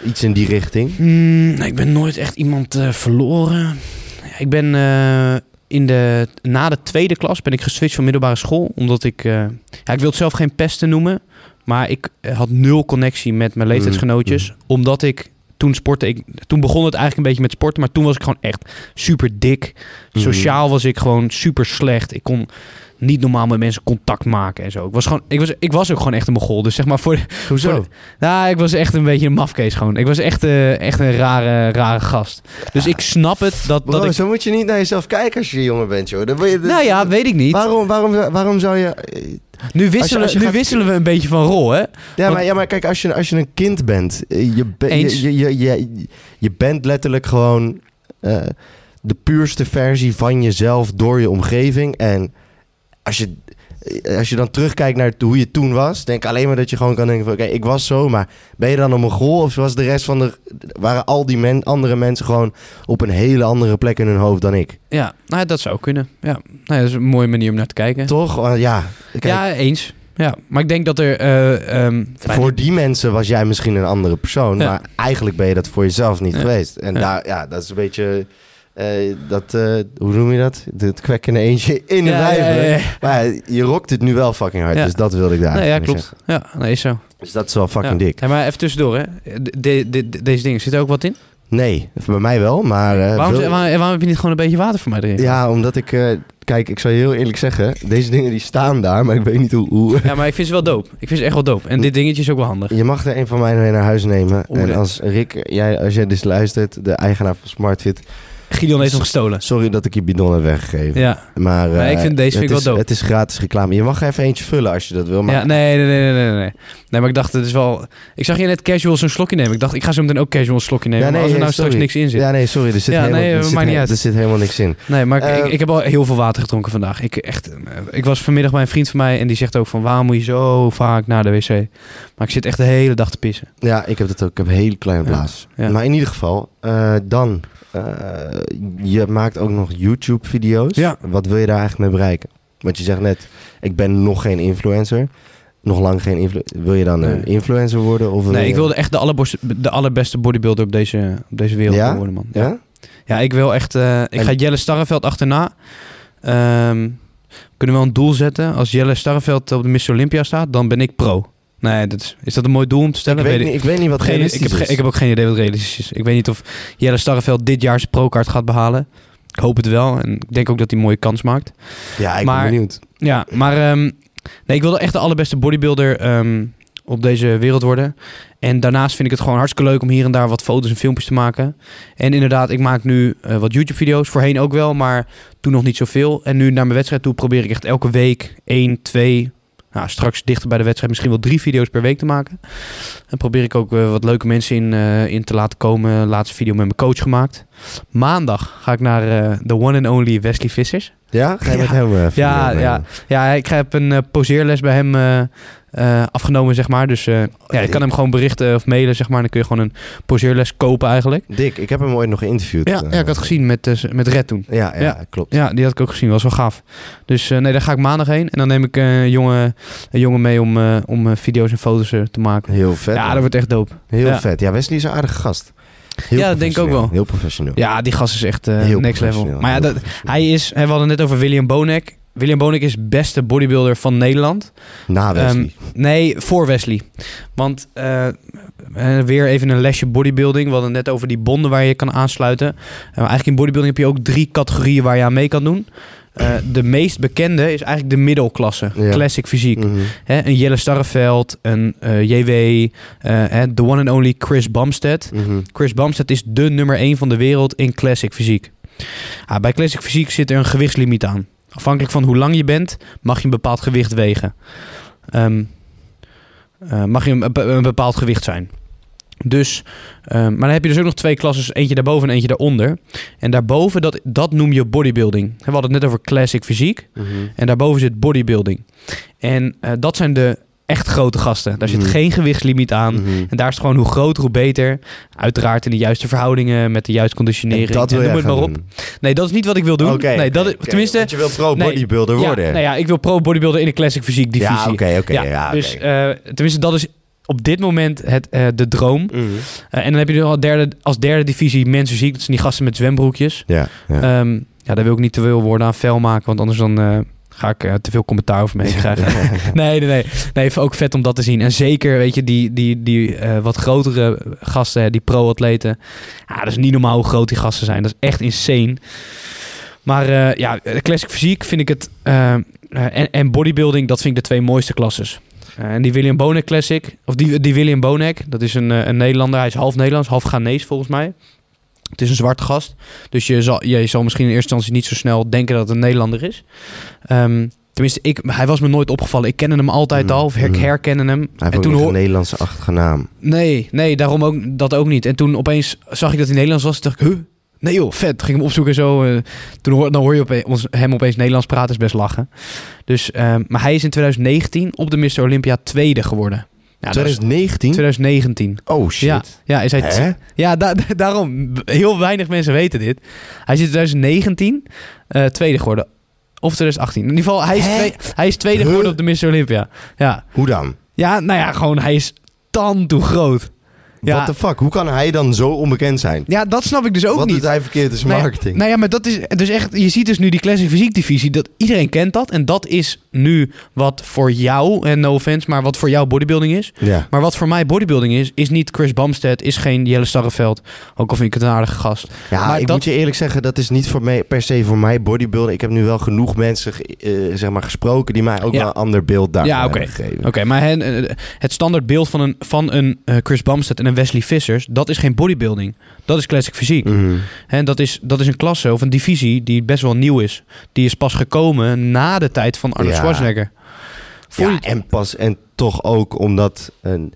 Speaker 1: Iets in die richting?
Speaker 2: Hmm, nee, ik ben nooit echt iemand eh, verloren. Ja, Ik ben eh, in de, na de tweede klas ben ik geswitcht van middelbare school. Omdat ik, eh, ja, ik wil het zelf geen pesten noemen. Maar ik had nul connectie met mijn leeftijdsgenootjes. Omdat ik toen sportte. Ik, toen begon het eigenlijk een beetje met sporten. Maar toen was ik gewoon echt super dik.
Speaker 1: Mhm.
Speaker 2: Sociaal was ik gewoon super slecht. Ik kon niet normaal met mensen contact maken en zo. Ik was, gewoon, ik was, ik was ook gewoon echt een mogol. Dus zeg maar voor...
Speaker 1: Hoezo?
Speaker 2: voor- nou, ik was echt een beetje een mafkees gewoon. Ik was echt, eh, echt een rare, rare gast. Dus ik snap het dat,
Speaker 1: Bro,
Speaker 2: dat ik...
Speaker 1: zo moet je niet naar jezelf kijken als je jonger bent, joh. Dan je
Speaker 2: Nou ja, weet ik niet.
Speaker 1: waarom, waarom, waarom zou je... eh,
Speaker 2: Nu wisselen,
Speaker 1: als je
Speaker 2: nu
Speaker 1: gaat-
Speaker 2: wisselen we een beetje van rol, hè?
Speaker 1: Ja,
Speaker 2: Want-
Speaker 1: maar, ja, maar kijk, als je, als je een kind bent... eh, Je, be-
Speaker 2: Eens.
Speaker 1: je, je, je, je, je bent letterlijk gewoon... eh, de puurste versie van jezelf door je omgeving. En als je, eh, als je dan terugkijkt naar hoe je toen was... denk alleen maar dat je gewoon kan denken van... oké, ik was zo, maar ben je dan een mogol? Of was de rest van de... waren al die men, andere mensen gewoon op een hele andere plek in hun hoofd dan ik?
Speaker 2: Ja, nou, dat zou kunnen. Ja, nou, ja, dat is een mooie manier om naar te kijken.
Speaker 1: Toch? Want ja, kijk,
Speaker 2: ja, eens. Ja, maar ik denk dat er... eh, ehm,
Speaker 1: voor die mensen was jij misschien een andere persoon,
Speaker 2: Ja.
Speaker 1: maar eigenlijk ben je dat voor jezelf niet
Speaker 2: Ja.
Speaker 1: geweest. En daar, ja, dat is een beetje eh, dat, eh, hoe noem je dat? Het kwekkende eentje in de
Speaker 2: Ja,
Speaker 1: wijven.
Speaker 2: ja, ja, ja.
Speaker 1: Maar je rokt het nu wel fucking hard,
Speaker 2: Ja.
Speaker 1: dus dat wilde ik daar
Speaker 2: nee, ja,
Speaker 1: eigenlijk
Speaker 2: klopt.
Speaker 1: zeggen.
Speaker 2: Ja, nee, is zo.
Speaker 1: Dus dat is wel fucking
Speaker 2: ja.
Speaker 1: dik.
Speaker 2: Maar even tussendoor, hè. De- de- de- deze dingen, zit er ook wat in?
Speaker 1: Nee, bij mij wel, maar... eh,
Speaker 2: waarom,
Speaker 1: wil-
Speaker 2: waarom, waarom heb je niet gewoon een beetje water voor mij erin?
Speaker 1: Ja, omdat ik... kijk, ik zal je heel eerlijk zeggen, deze dingen die staan daar, maar ik weet niet hoe... hoe
Speaker 2: Ja, maar ik vind ze wel dope. Ik vind ze echt wel dope. En dit dingetje is ook wel handig.
Speaker 1: Je mag er een van mij mee naar huis nemen.
Speaker 2: Oeh,
Speaker 1: en
Speaker 2: dit-
Speaker 1: als Rick, jij, als jij dus luistert, de eigenaar van SmartFit...
Speaker 2: Gideon heeft hem gestolen.
Speaker 1: Sorry dat ik je bidon heb weggegeven.
Speaker 2: Ja.
Speaker 1: Maar,
Speaker 2: Nee,
Speaker 1: eh,
Speaker 2: ik vind deze vind
Speaker 1: het
Speaker 2: ik wel
Speaker 1: is-
Speaker 2: dope.
Speaker 1: Het is gratis reclame. Je mag er even eentje vullen als je dat wil. Maar
Speaker 2: ja, nee, nee, nee, nee, nee, nee. Maar ik dacht, het is wel... Ik zag je net casual zo'n slokje nemen. Ik dacht, ik ga zo meteen ook casual een slokje nemen.
Speaker 1: Ja,
Speaker 2: maar
Speaker 1: nee,
Speaker 2: als er nou
Speaker 1: sorry.
Speaker 2: straks niks in zit.
Speaker 1: Ja, nee, sorry. Er zit,
Speaker 2: Ja,
Speaker 1: helemaal,
Speaker 2: nee,
Speaker 1: er zit,
Speaker 2: niet uit.
Speaker 1: er zit helemaal niks in.
Speaker 2: Nee, maar ik,
Speaker 1: Eh,
Speaker 2: ik, ik heb al heel veel water gedronken vandaag. Ik, echt, eh, ik was vanmiddag bij een vriend van mij en die zegt ook van... waarom moet je zo vaak naar de wc? Maar ik zit echt de hele dag te pissen.
Speaker 1: Ja, ik heb dat ook. Ik heb een hele kleine blaas.
Speaker 2: ja.
Speaker 1: Maar in ieder geval, eh, dan... eh, je maakt ook nog YouTube-video's.
Speaker 2: Ja.
Speaker 1: Wat wil je daar eigenlijk mee bereiken? Want je zegt net, ik ben nog geen influencer. Nog lang geen influencer. Wil je dan een influencer worden? Of
Speaker 2: Nee, ik wilde echt de, allerbos- de allerbeste bodybuilder op deze, op deze wereld
Speaker 1: Ja?
Speaker 2: worden, man.
Speaker 1: Ja?
Speaker 2: Ja, ik wil echt... eh, ik
Speaker 1: En-
Speaker 2: ga Jelle Starreveld achterna. Ehm, kunnen we wel een doel zetten. Als Jelle Starreveld op de Miss Olympia staat, dan ben ik pro. Nee, dat is, is dat een mooi doel om te stellen?
Speaker 1: Ik weet,
Speaker 2: Weet
Speaker 1: niet, ik weet niet wat
Speaker 2: ik,
Speaker 1: realistisch
Speaker 2: heb,
Speaker 1: is.
Speaker 2: ik heb ook geen idee wat realistisch is. Ik weet niet of Jelle Starreveld dit jaar zijn pro-kaart gaat behalen. Ik hoop het wel. En ik denk ook dat hij een mooie kans maakt.
Speaker 1: Ja, ik
Speaker 2: maar-
Speaker 1: ben benieuwd.
Speaker 2: Ja, maar ehm, nee, ik wilde echt de allerbeste bodybuilder ehm, op deze wereld worden. En daarnaast vind ik het gewoon hartstikke leuk om hier en daar wat foto's en filmpjes te maken. En inderdaad, ik maak nu eh, wat YouTube-video's. Voorheen ook wel, maar toen nog niet zoveel. En nu naar mijn wedstrijd toe probeer ik echt elke week één, twee... Nou, straks dichter bij de wedstrijd misschien wel drie video's per week te maken. En probeer ik ook eh, wat leuke mensen in, eh, in te laten komen. Laatste video met mijn coach gemaakt. Maandag ga ik naar eh, de one and only Wesley Vissers.
Speaker 1: Ja? Ga je
Speaker 2: Ja.
Speaker 1: met hem
Speaker 2: Ja, ja. Ja, ik heb een poseerles bij hem eh, afgenomen, zeg maar. Dus eh, ja, ik kan hem gewoon berichten of mailen, zeg maar. Dan kun je gewoon een poseerles kopen eigenlijk.
Speaker 1: Dick, ik heb hem ooit nog geïnterviewd.
Speaker 2: Ja,
Speaker 1: eh.
Speaker 2: ja ik had gezien met, met Red toen.
Speaker 1: Ja, ja,
Speaker 2: Ja.
Speaker 1: klopt.
Speaker 2: Ja, die had ik ook gezien. Was wel gaaf. Dus nee, daar ga ik maandag heen. En dan neem ik een, jongen, een jongen mee om, om video's en foto's te maken.
Speaker 1: Heel vet.
Speaker 2: ja,
Speaker 1: man.
Speaker 2: dat wordt echt dope.
Speaker 1: Heel
Speaker 2: ja.
Speaker 1: vet. Ja, Wesley is een aardige gast. Heel
Speaker 2: Ja, dat denk ik ook wel.
Speaker 1: Heel professioneel.
Speaker 2: Ja, die gast is echt next level. Maar ja, dat, hij is... We hadden net over William Bonek. William Bonek is beste bodybuilder van Nederland.
Speaker 1: Na Wesley.
Speaker 2: Ehm, nee, voor Wesley. Want eh, eh, weer even een lesje bodybuilding. We hadden net over die bonden waar je kan aansluiten. Maar eigenlijk in bodybuilding heb je ook drie categorieën waar je aan mee kan doen. De meest bekende is eigenlijk de middelklasse.
Speaker 1: Ja.
Speaker 2: Classic fysiek.
Speaker 1: Mhm.
Speaker 2: Hè, een Jelle Starreveld, een JW, the one and only Chris Bumstead.
Speaker 1: Mhm.
Speaker 2: Chris Bumstead is de nummer 1 van de wereld in classic fysiek. Ah, bij classic fysiek zit er een gewichtslimiet aan. Afhankelijk van hoe lang je bent, mag je een bepaald gewicht wegen. Ehm, eh, mag je een, be- een bepaald gewicht zijn. Dus, ehm, maar dan heb je dus ook nog twee klasses, eentje daarboven en eentje daaronder. En daarboven, dat, dat noem je bodybuilding. We hadden het net over classic fysiek.
Speaker 1: Mhm.
Speaker 2: En daarboven zit bodybuilding. En eh, dat zijn de echt grote gasten. Daar zit
Speaker 1: Mhm.
Speaker 2: geen gewichtslimiet aan.
Speaker 1: Mhm.
Speaker 2: En daar is het gewoon hoe groter, hoe beter. Uiteraard in de juiste verhoudingen, met de juiste conditionering.
Speaker 1: En dat wil
Speaker 2: en noem het maar op.
Speaker 1: doen.
Speaker 2: Nee, dat is niet wat ik wil doen.
Speaker 1: Oké,
Speaker 2: nee, dat is, tenminste,
Speaker 1: Want je wil pro
Speaker 2: Nee,
Speaker 1: bodybuilder
Speaker 2: ja,
Speaker 1: worden.
Speaker 2: nou ja, ik wil pro bodybuilder in de classic fysiek divisie.
Speaker 1: Ja, oké, oké.
Speaker 2: Ja, dus eh, tenminste, dat is op dit moment het, eh, de droom.
Speaker 1: Mhm.
Speaker 2: Eh, en dan heb je al derde, als derde divisie mensen fysiek. Dat zijn die gasten met zwembroekjes.
Speaker 1: Ja, ja.
Speaker 2: Ehm, ja, daar wil ik niet te veel woorden aan fel maken, want anders dan ga ik eh, te veel commentaar over me heen krijgen. nee, nee, nee. Nee, ook vet om dat te zien. En zeker, weet je, die, die, die eh, wat grotere gasten, die pro-atleten. Ja, dat is niet normaal hoe groot die gasten zijn. Dat is echt insane. Maar eh, ja, de classic fysiek vind ik het... en, en bodybuilding, dat vind ik de twee mooiste klasses. En die William Bonek Classic, of die, die William Bonek, dat is een, een Nederlander. Hij is half Nederlands, half Ghanese volgens mij. Het is een zwarte gast. Dus je zal, je zal misschien in eerste instantie niet zo snel denken dat het een Nederlander is. Ehm, tenminste, ik, hij was me nooit opgevallen. Ik kende hem altijd
Speaker 1: Mm,
Speaker 2: al, of her,
Speaker 1: mm.
Speaker 2: herkende hem.
Speaker 1: Hij heeft
Speaker 2: en toen
Speaker 1: een
Speaker 2: hoor,
Speaker 1: Nederlandse-achtige naam.
Speaker 2: Nee, nee, daarom ook, dat ook niet. En toen opeens zag ik dat hij Nederlands was. Toen dacht ik, huh? Nee joh, vet. Ging hem opzoeken en zo. eh, toen hoor, dan hoor je opeens, ons- hem opeens Nederlands praten, is best lachen. Dus, ehm, maar hij is in 2019 op de Mr. Olympia tweede geworden. Ja, dat is
Speaker 1: 2019?
Speaker 2: 2019.
Speaker 1: Oh shit.
Speaker 2: Ja, ja, is hij ja da- da- daarom. Heel weinig mensen weten dit. Hij is in 2019 eh, tweede geworden. Of 2018. In ieder geval, hij is, twee- hij is tweede
Speaker 1: Huh?
Speaker 2: geworden op de Mr. Olympia. Ja.
Speaker 1: Hoe dan?
Speaker 2: ja, nou ja, gewoon hij is tan toe groot. Ja.
Speaker 1: What the fuck? Hoe kan hij dan zo onbekend zijn?
Speaker 2: Ja, dat snap ik dus ook
Speaker 1: Wat
Speaker 2: niet.
Speaker 1: doet hij verkeerd zijn
Speaker 2: Nou ja,
Speaker 1: marketing?
Speaker 2: Nou ja, maar dat is dus echt. Je ziet dus nu die classic fysiek divisie. Dat iedereen kent dat. En dat is nu wat voor jou, en no offense, maar wat voor jou bodybuilding is.
Speaker 1: Ja.
Speaker 2: Maar wat voor mij bodybuilding is, is niet Chris Bumstead, is geen Jelle Starreveld. Ook al vind ik het een aardige gast.
Speaker 1: Ja,
Speaker 2: Maar
Speaker 1: ik
Speaker 2: dat-
Speaker 1: moet je eerlijk zeggen, dat is niet voor mij, per se voor mij bodybuilding. Ik heb nu wel genoeg mensen eh, zeg maar gesproken die mij ook
Speaker 2: Ja.
Speaker 1: wel een ander beeld daarvan
Speaker 2: Ja, oké.
Speaker 1: hebben gegeven.
Speaker 2: Oké, maar hen- eh, het standaard beeld van een, van een eh, Chris Bumstead en een Wesley Vissers, dat is geen bodybuilding. Dat is classic fysiek.
Speaker 1: Mhm.
Speaker 2: Hè, dat, is, dat is een klasse of een divisie die best wel nieuw is. Die is pas gekomen na de tijd van Arnold
Speaker 1: Ja.
Speaker 2: Schwarzenegger.
Speaker 1: Ja, en pas en toch ook omdat een,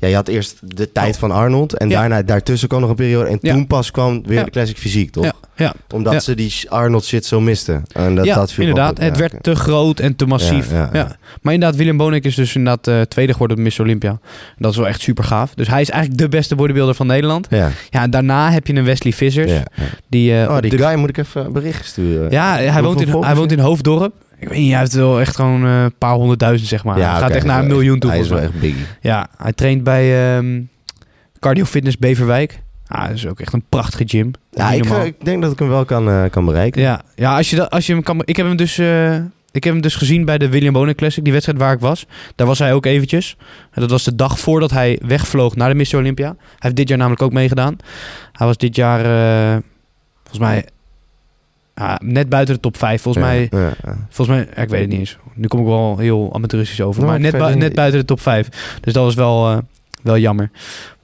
Speaker 1: ja, je had eerst de tijd van Arnold en
Speaker 2: Oh. Ja.
Speaker 1: daarna daartussen kwam nog een periode en
Speaker 2: Ja.
Speaker 1: toen pas kwam weer
Speaker 2: Ja.
Speaker 1: de classic fysiek, toch?
Speaker 2: Ja, ja.
Speaker 1: Omdat ze die Arnold shit zo misten. En dat,
Speaker 2: ja,
Speaker 1: dat viel
Speaker 2: inderdaad. het werd te groot en te massief.
Speaker 1: Ja.
Speaker 2: Maar inderdaad, Willem Bonek is dus inderdaad eh, tweede geworden op Miss Olympia. Dat is wel echt super gaaf. Dus hij is eigenlijk de beste bodybuilder van Nederland.
Speaker 1: Ja,
Speaker 2: Ja, en daarna heb je een Wesley Vissers. Die, eh,
Speaker 1: Oh, die
Speaker 2: de-
Speaker 1: guy moet ik even een bericht sturen.
Speaker 2: Ja, hij woont, in, hij woont in Hoofddorp. Ik weet niet, hij heeft wel echt gewoon eh, een paar honderdduizend, zeg maar.
Speaker 1: Ja,
Speaker 2: hij gaat echt naar een miljoen toe.
Speaker 1: Hij is wel echt biggie.
Speaker 2: Ja, hij traint bij ehm Cardio Fitness Beverwijk. Ah, dat is ook echt een prachtige gym.
Speaker 1: Ja, ik, denk dat ik hem wel kan, eh, kan bereiken.
Speaker 2: ja, ja als, je dat, als je hem kan... Ik heb hem dus... eh, ik heb hem dus gezien bij de William Bonner Classic, die wedstrijd waar ik was. Daar was hij ook eventjes. En dat was de dag voordat hij wegvloog naar de Mr. Olympia. Hij heeft dit jaar namelijk ook meegedaan. Hij was dit jaar, volgens mij, ja, net buiten de top 5. Volgens
Speaker 1: Ja,
Speaker 2: mij,
Speaker 1: ja,
Speaker 2: volgens mij, ik weet het niet eens. Nu kom ik wel heel amateuristisch over.
Speaker 1: Nou,
Speaker 2: maar net, net buiten de top 5. Dus dat was wel, eh, wel jammer.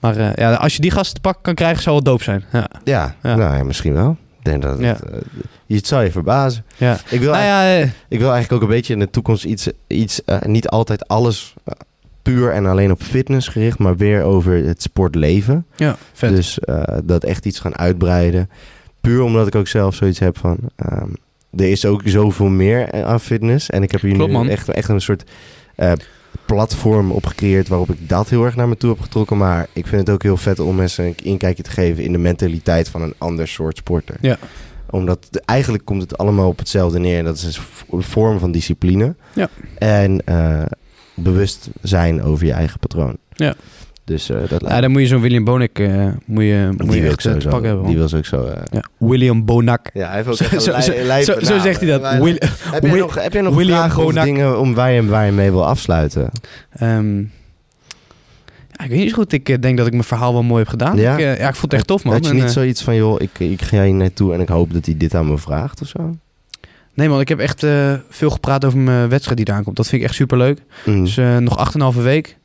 Speaker 2: Maar eh, ja, als je die gast te pakken kan krijgen, zou het doop zijn. Ja.
Speaker 1: Ja,
Speaker 2: Ja.
Speaker 1: nou ja, misschien wel. Ik denk dat het, eh, je het zou je verbazen.
Speaker 2: Ja.
Speaker 1: Ik wil,
Speaker 2: Nou
Speaker 1: ik wil eigenlijk ook een beetje in de toekomst iets, iets niet altijd alles puur en alleen op fitness gericht, maar weer over het sportleven.
Speaker 2: ja, vet.
Speaker 1: Dus dat echt iets gaan uitbreiden. Puur omdat ik ook zelf zoiets heb van. ehm, er is ook zoveel meer aan fitness. En ik heb hier
Speaker 2: Klopt,
Speaker 1: nu
Speaker 2: man.
Speaker 1: echt, echt een soort eh, platform op gecreëerd waarop ik dat heel erg naar me toe heb getrokken. Maar ik vind het ook heel vet om mensen een inkijkje te geven in de mentaliteit van een ander soort sporter.
Speaker 2: Ja.
Speaker 1: Omdat de- eigenlijk komt het allemaal op hetzelfde neer. En dat is een vorm van discipline.
Speaker 2: Ja.
Speaker 1: En eh, bewust zijn over je eigen patroon.
Speaker 2: Ja.
Speaker 1: Dus eh, dat
Speaker 2: Ja, dan moet je zo'n William Bonek eh, moet je, moet
Speaker 1: die
Speaker 2: je echt eh, te pakken hebben.
Speaker 1: die wil ze ook zo.
Speaker 2: Ja, William Bonak.
Speaker 1: ja, hij heeft ook
Speaker 2: Zo,
Speaker 1: een
Speaker 2: zo, zo, zegt hij dat. Will-
Speaker 1: heb, jij
Speaker 2: Wi-
Speaker 1: nog, heb jij nog
Speaker 2: William
Speaker 1: vragen of
Speaker 2: Bonak.
Speaker 1: dingen om waar, je, waar je mee wil afsluiten?
Speaker 2: Ehm, ja, ik weet niet zo goed. Ik denk dat ik mijn verhaal wel mooi heb gedaan.
Speaker 1: Ja?
Speaker 2: Ik, eh, ja, ik vond het echt tof, man.
Speaker 1: Had je
Speaker 2: En,
Speaker 1: niet zoiets van, joh, ik, ik ga hier naartoe en ik hoop dat hij dit aan me vraagt of zo?
Speaker 2: Nee, man. Ik heb echt eh, veel gepraat over mijn wedstrijd die eraan komt. Dat vind ik echt super leuk.
Speaker 1: Mm.
Speaker 2: Dus eh, nog 8,5 week.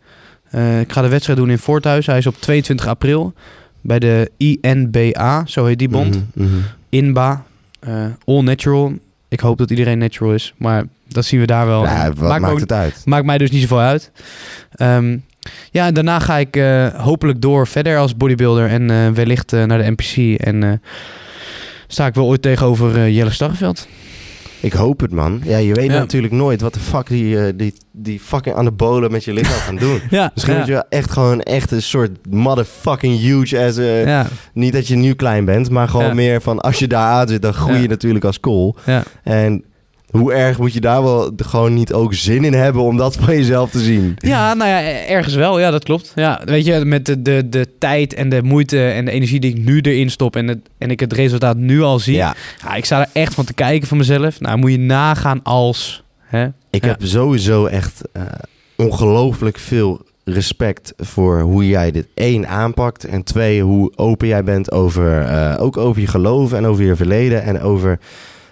Speaker 2: Eh, ik ga de wedstrijd doen in Voorthuis. Hij is op 22 april bij de INBA, zo heet die bond.
Speaker 1: Mhm, mhm.
Speaker 2: INBA, eh, All Natural. Ik hoop dat iedereen natural is, maar dat zien we daar wel.
Speaker 1: Ja,
Speaker 2: En
Speaker 1: wat
Speaker 2: maakt, me
Speaker 1: maakt
Speaker 2: ook-
Speaker 1: het uit?
Speaker 2: maakt mij dus niet zoveel uit. Ehm, ja, en daarna ga ik eh, hopelijk door verder als bodybuilder en wellicht naar de NPC. En sta ik wel ooit tegenover Jelle Starreveld.
Speaker 1: Ik hoop het, man. Ja, je weet
Speaker 2: Ja.
Speaker 1: natuurlijk nooit wat de fuck die, eh, die, die fucking anabolen met je lichaam gaan doen.
Speaker 2: Ja,
Speaker 1: Misschien
Speaker 2: ja,
Speaker 1: moet je echt gewoon echt een soort motherfucking huge as a...
Speaker 2: ja,
Speaker 1: Niet dat je nu klein bent, maar gewoon
Speaker 2: Ja.
Speaker 1: meer van als je daar aan zit, dan groei je
Speaker 2: Ja.
Speaker 1: natuurlijk als kool.
Speaker 2: ja.
Speaker 1: En hoe erg moet je daar wel gewoon niet ook zin in hebben om dat van jezelf te zien?
Speaker 2: Ja, nou ja, ergens wel. Ja, dat klopt. Ja, weet je, met de, de, de tijd en de moeite en de energie die ik nu erin stop en, het, en ik het resultaat nu al zie. Ja.
Speaker 1: Ja,
Speaker 2: ik sta er echt van te kijken van mezelf. Nou, moet je nagaan als... Hè?
Speaker 1: ik
Speaker 2: Ja.
Speaker 1: heb sowieso echt eh, ongelooflijk veel respect voor hoe jij dit één aanpakt. En twee, hoe open jij bent over, eh, ook over je geloven en over je verleden. En over,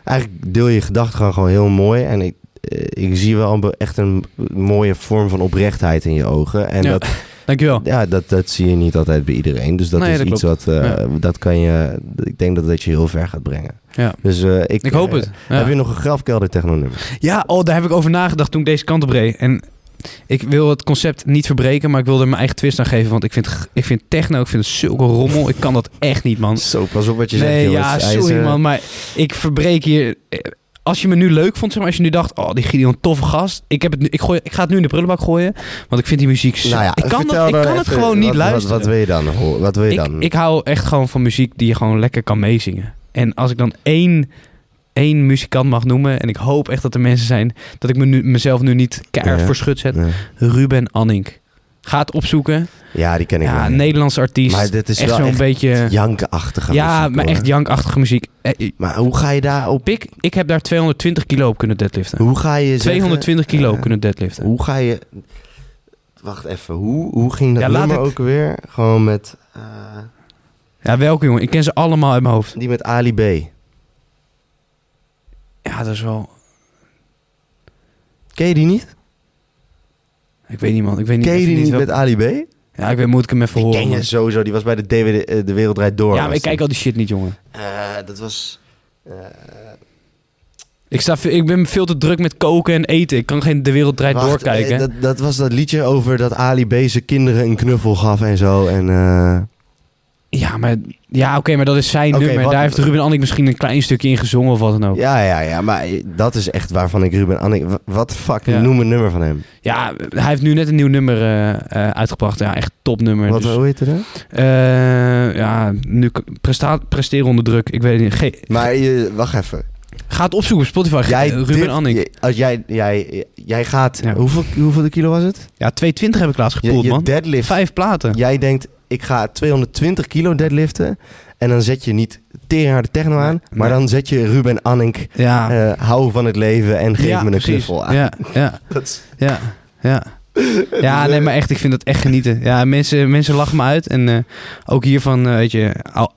Speaker 1: eigenlijk deel je gedachten gewoon, heel mooi. En ik, eh, ik zie wel echt een mooie vorm van oprechtheid in je ogen. En
Speaker 2: Ja.
Speaker 1: dat,
Speaker 2: Dankjewel.
Speaker 1: Ja, dat, dat zie je niet altijd bij iedereen. Dus dat
Speaker 2: Nee,
Speaker 1: is
Speaker 2: dat
Speaker 1: iets
Speaker 2: klopt.
Speaker 1: wat, eh,
Speaker 2: Ja.
Speaker 1: dat kan je, ik denk dat dat je heel ver gaat brengen.
Speaker 2: Ja.
Speaker 1: Dus eh, ik,
Speaker 2: Ik hoop het. Ja.
Speaker 1: Heb je nog een grafkelder technonummer?
Speaker 2: Ja, oh, daar heb ik over nagedacht toen ik deze kant op reed. En ik wil het concept niet verbreken, maar ik wil er mijn eigen twist aan geven. Want ik vind, ik vind techno, ik vind het zulke rommel. Ik kan dat echt niet, man.
Speaker 1: Zo, pas op wat je zegt,
Speaker 2: Nee,
Speaker 1: jongens.
Speaker 2: ja, sorry
Speaker 1: eh,
Speaker 2: man, maar ik verbreek hier... eh, Als je me nu leuk vond, zeg maar, als je nu dacht, oh, die Gideon, toffe gast. Ik, heb het nu, ik, gooi, ik ga het nu in de prullenbak gooien, want ik vind die muziek zo...
Speaker 1: Nou ja,
Speaker 2: ik kan, dat, ik
Speaker 1: dan
Speaker 2: kan het gewoon niet
Speaker 1: wat,
Speaker 2: luisteren.
Speaker 1: Wat, wat wil je dan? Wat wil je dan?
Speaker 2: ik, ik hou echt gewoon van muziek die je gewoon lekker kan meezingen. En als ik dan één, één muzikant mag noemen, en ik hoop echt dat er mensen zijn, dat ik me nu, mezelf nu niet keihard
Speaker 1: Ja.
Speaker 2: voor schut zet. Ruben Annink. Ga het opzoeken.
Speaker 1: Ja, die ken ik
Speaker 2: Ja,
Speaker 1: wel.
Speaker 2: een Nederlandse artiest.
Speaker 1: Maar dit is
Speaker 2: echt
Speaker 1: wel
Speaker 2: zo'n beetje...
Speaker 1: Jankachtige
Speaker 2: Ja,
Speaker 1: muziek,
Speaker 2: maar
Speaker 1: hoor.
Speaker 2: echt jankachtige muziek. Eh,
Speaker 1: Maar hoe ga je daar op...
Speaker 2: Pik, ik heb daar 220 kilo op kunnen deadliften.
Speaker 1: Hoe ga je zeggen-
Speaker 2: 220 kilo op
Speaker 1: eh,
Speaker 2: kunnen deadliften.
Speaker 1: Hoe ga je... Wacht even, hoe, hoe ging dat
Speaker 2: Ja,
Speaker 1: nummer ook weer? Gewoon met... eh,
Speaker 2: Ja, welke jongen? Ik ken ze allemaal uit mijn hoofd.
Speaker 1: die met Ali B.
Speaker 2: Ja, dat is wel...
Speaker 1: Ken je die niet?
Speaker 2: Ik weet niet, man. Ik weet niet,
Speaker 1: Ken je die niet
Speaker 2: wel-
Speaker 1: met Ali B?
Speaker 2: Ja, ik weet, moet ik hem even horen.
Speaker 1: ken je sowieso. Die was bij de DVD eh, De Wereld Draait Door.
Speaker 2: Ja, maar ik kijk al die shit niet, jongen.
Speaker 1: Eh, dat was... eh,
Speaker 2: Ik, sta, ik ben veel te druk met koken en eten. Ik kan geen De Wereld Draait
Speaker 1: wacht,
Speaker 2: doorkijken.
Speaker 1: eh, dat, dat was dat liedje over dat Ali B zijn kinderen een knuffel gaf en zo. En, eh,
Speaker 2: Ja, maar, ja oké, maar dat is zijn nummer.
Speaker 1: wat-
Speaker 2: Daar heeft Ruben Annik misschien een klein stukje in gezongen of wat dan ook. Ja,
Speaker 1: ja, ja, ja. Maar dat is echt waarvan ik Ruben Annik... wa- Wat fuck?
Speaker 2: Ja.
Speaker 1: Noem een nummer van hem.
Speaker 2: hij heeft nu net een nieuw nummer eh, eh, uitgebracht. Ja, echt topnummer.
Speaker 1: Wat,
Speaker 2: dus,
Speaker 1: hoe heet het dan?
Speaker 2: eh, ja, nu k- presta presteren onder druk. Ik weet het niet. Ge-
Speaker 1: Maar je, wacht even.
Speaker 2: Ga het opzoeken op Spotify.
Speaker 1: Jij
Speaker 2: Ruben Annik.
Speaker 1: je- als jij, jij, jij gaat...
Speaker 2: Ja.
Speaker 1: Hoeveel, hoeveel kilo was het?
Speaker 2: Ja, 220 heb ik laatst gepoeld, man.
Speaker 1: deadlift.
Speaker 2: Vijf platen.
Speaker 1: Jij denkt, ik ga 220 kilo deadliften. En dan zet je niet de techno aan,
Speaker 2: Nee,
Speaker 1: maar dan zet je Ruben Annink,
Speaker 2: Ja,
Speaker 1: eh, hou van het leven en geef
Speaker 2: ja,
Speaker 1: me een
Speaker 2: precies.
Speaker 1: knuffel aan.
Speaker 2: Ja, ja, ja, ja. Ja, nee, maar echt, ik vind dat echt genieten. Ja, mensen, mensen lachen me uit. En eh, ook hiervan, eh, weet je, al-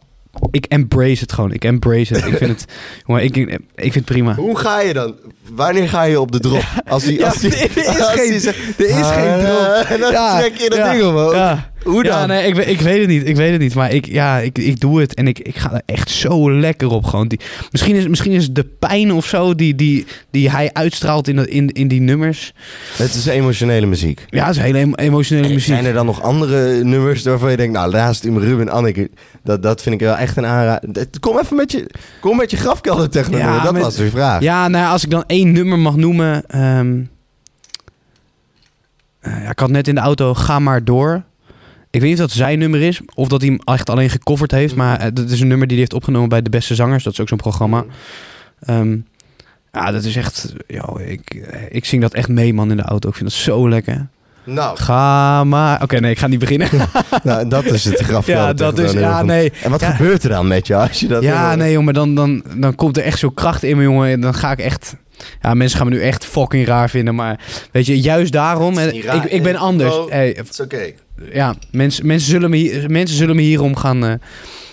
Speaker 2: ik embrace het gewoon. Ik embrace het. Ik vind het, jongen, ik, ik vind het prima.
Speaker 1: Hoe ga je dan? Wanneer ga je op de drop? Als die,
Speaker 2: Ja,
Speaker 1: als die,
Speaker 2: er is
Speaker 1: als
Speaker 2: geen-
Speaker 1: die zegt,
Speaker 2: er is geen drop.
Speaker 1: En dan
Speaker 2: Ja,
Speaker 1: trek je dat ding omhoog. Hoe dan?
Speaker 2: Ja, nee, ik, ik weet het niet. Ik weet het niet. Maar ik, ja, ik, ik doe het. En ik, ik ga er echt zo lekker op. Gewoon. Die, misschien, is, misschien is de pijn of zo die, die, die hij uitstraalt in, in, in die nummers.
Speaker 1: Het is emotionele muziek.
Speaker 2: Ja, het is hele emo- emotionele muziek.
Speaker 1: Zijn er dan nog andere nummers waarvan je denkt, nou, naast in Ruben Anneke, dat, dat vind ik wel echt een aanrader. Kom even met je, kom met je grafkelder techno.
Speaker 2: Ja,
Speaker 1: dat
Speaker 2: met-
Speaker 1: was de vraag.
Speaker 2: Ja, nou ja, als ik dan één nummer mag noemen. ehm, eh, ja, ik had net in de auto Ga maar door. Ik weet niet of dat zijn nummer is. Of dat hij hem echt alleen gecoverd heeft. Maar eh, dat is een nummer die hij heeft opgenomen bij De Beste Zangers. Dat is ook zo'n programma. Ehm, ja, dat is echt... Yo, ik, ik zing dat echt mee, man, in de auto. Ik vind dat zo lekker.
Speaker 1: Nou,
Speaker 2: Ga maar... Oké, nee, ik ga niet beginnen.
Speaker 1: nou, dat is het grafkelder
Speaker 2: ja, dat is... Ja,
Speaker 1: van-
Speaker 2: nee.
Speaker 1: En wat
Speaker 2: Ja.
Speaker 1: gebeurt er dan met je als je dat
Speaker 2: Ja, nee, jongen, dan, dan, dan komt er echt zo kracht in me, jongen. En dan ga ik echt... Ja, mensen gaan me nu echt fucking raar vinden, maar weet je, juist daarom...
Speaker 1: Het is
Speaker 2: en
Speaker 1: niet raar,
Speaker 2: ik, ik ben anders.
Speaker 1: Oh.
Speaker 2: Hey,
Speaker 1: Het is oké.
Speaker 2: ja, mensen, mensen, zullen me, hier- mensen zullen me hierom gaan, eh,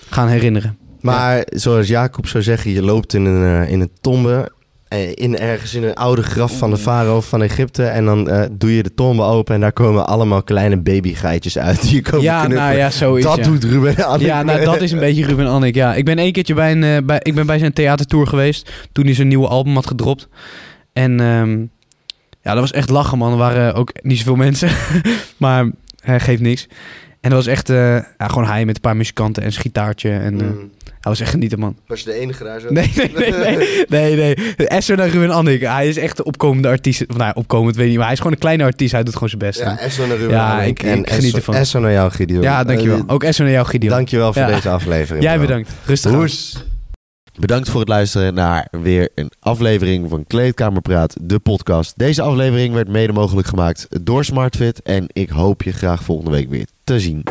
Speaker 2: gaan herinneren.
Speaker 1: Maar zoals Jacob zou zeggen, je loopt in een, eh, in een tombe. Eh, In ergens in een oude graf van de farao van Egypte. En dan eh, doe je de tombe open en daar komen allemaal kleine babygeitjes uit. Die je komen
Speaker 2: Ja,
Speaker 1: knuffelen.
Speaker 2: nou ja, zoiets.
Speaker 1: dat
Speaker 2: ja.
Speaker 1: doet Ruben.
Speaker 2: Ja, nou dat is een beetje Ruben Annik. Ja, ik ben één keertje bij een, eh, bij, ik ben bij zijn theatertour geweest toen hij zijn nieuwe album had gedropt. En ehm, ja, dat was echt lachen, man. Er waren ook niet zoveel mensen, maar hij geeft niks. En dat was echt eh, ja, gewoon hij met een paar muzikanten en zijn gitaartje. En eh,
Speaker 1: Mm.
Speaker 2: hij was echt genieten, man.
Speaker 1: Was je de enige daar zo?
Speaker 2: Nee, nee, nee, nee, nee, nee. Esso naar Ruben Annik. Hij is echt de opkomende artiest. Of, nou, opkomend weet ik niet, maar hij is gewoon een kleine artiest. Hij doet gewoon zijn best.
Speaker 1: Ja, Esso naar Ruben
Speaker 2: Ja, ik-
Speaker 1: en
Speaker 2: ik geniet ervan.
Speaker 1: Esso naar jou, Gideon.
Speaker 2: ja dankjewel.
Speaker 1: Eh,
Speaker 2: Ook Esso naar jou, Gideon.
Speaker 1: dankjewel voor
Speaker 2: Ja.
Speaker 1: deze aflevering.
Speaker 2: Jij bedankt. Rustig aan.
Speaker 3: Bedankt voor het luisteren naar weer een aflevering van Kleedkamerpraat, de podcast. Deze aflevering werd mede mogelijk gemaakt door SmartFit en ik hoop je graag volgende week weer te zien.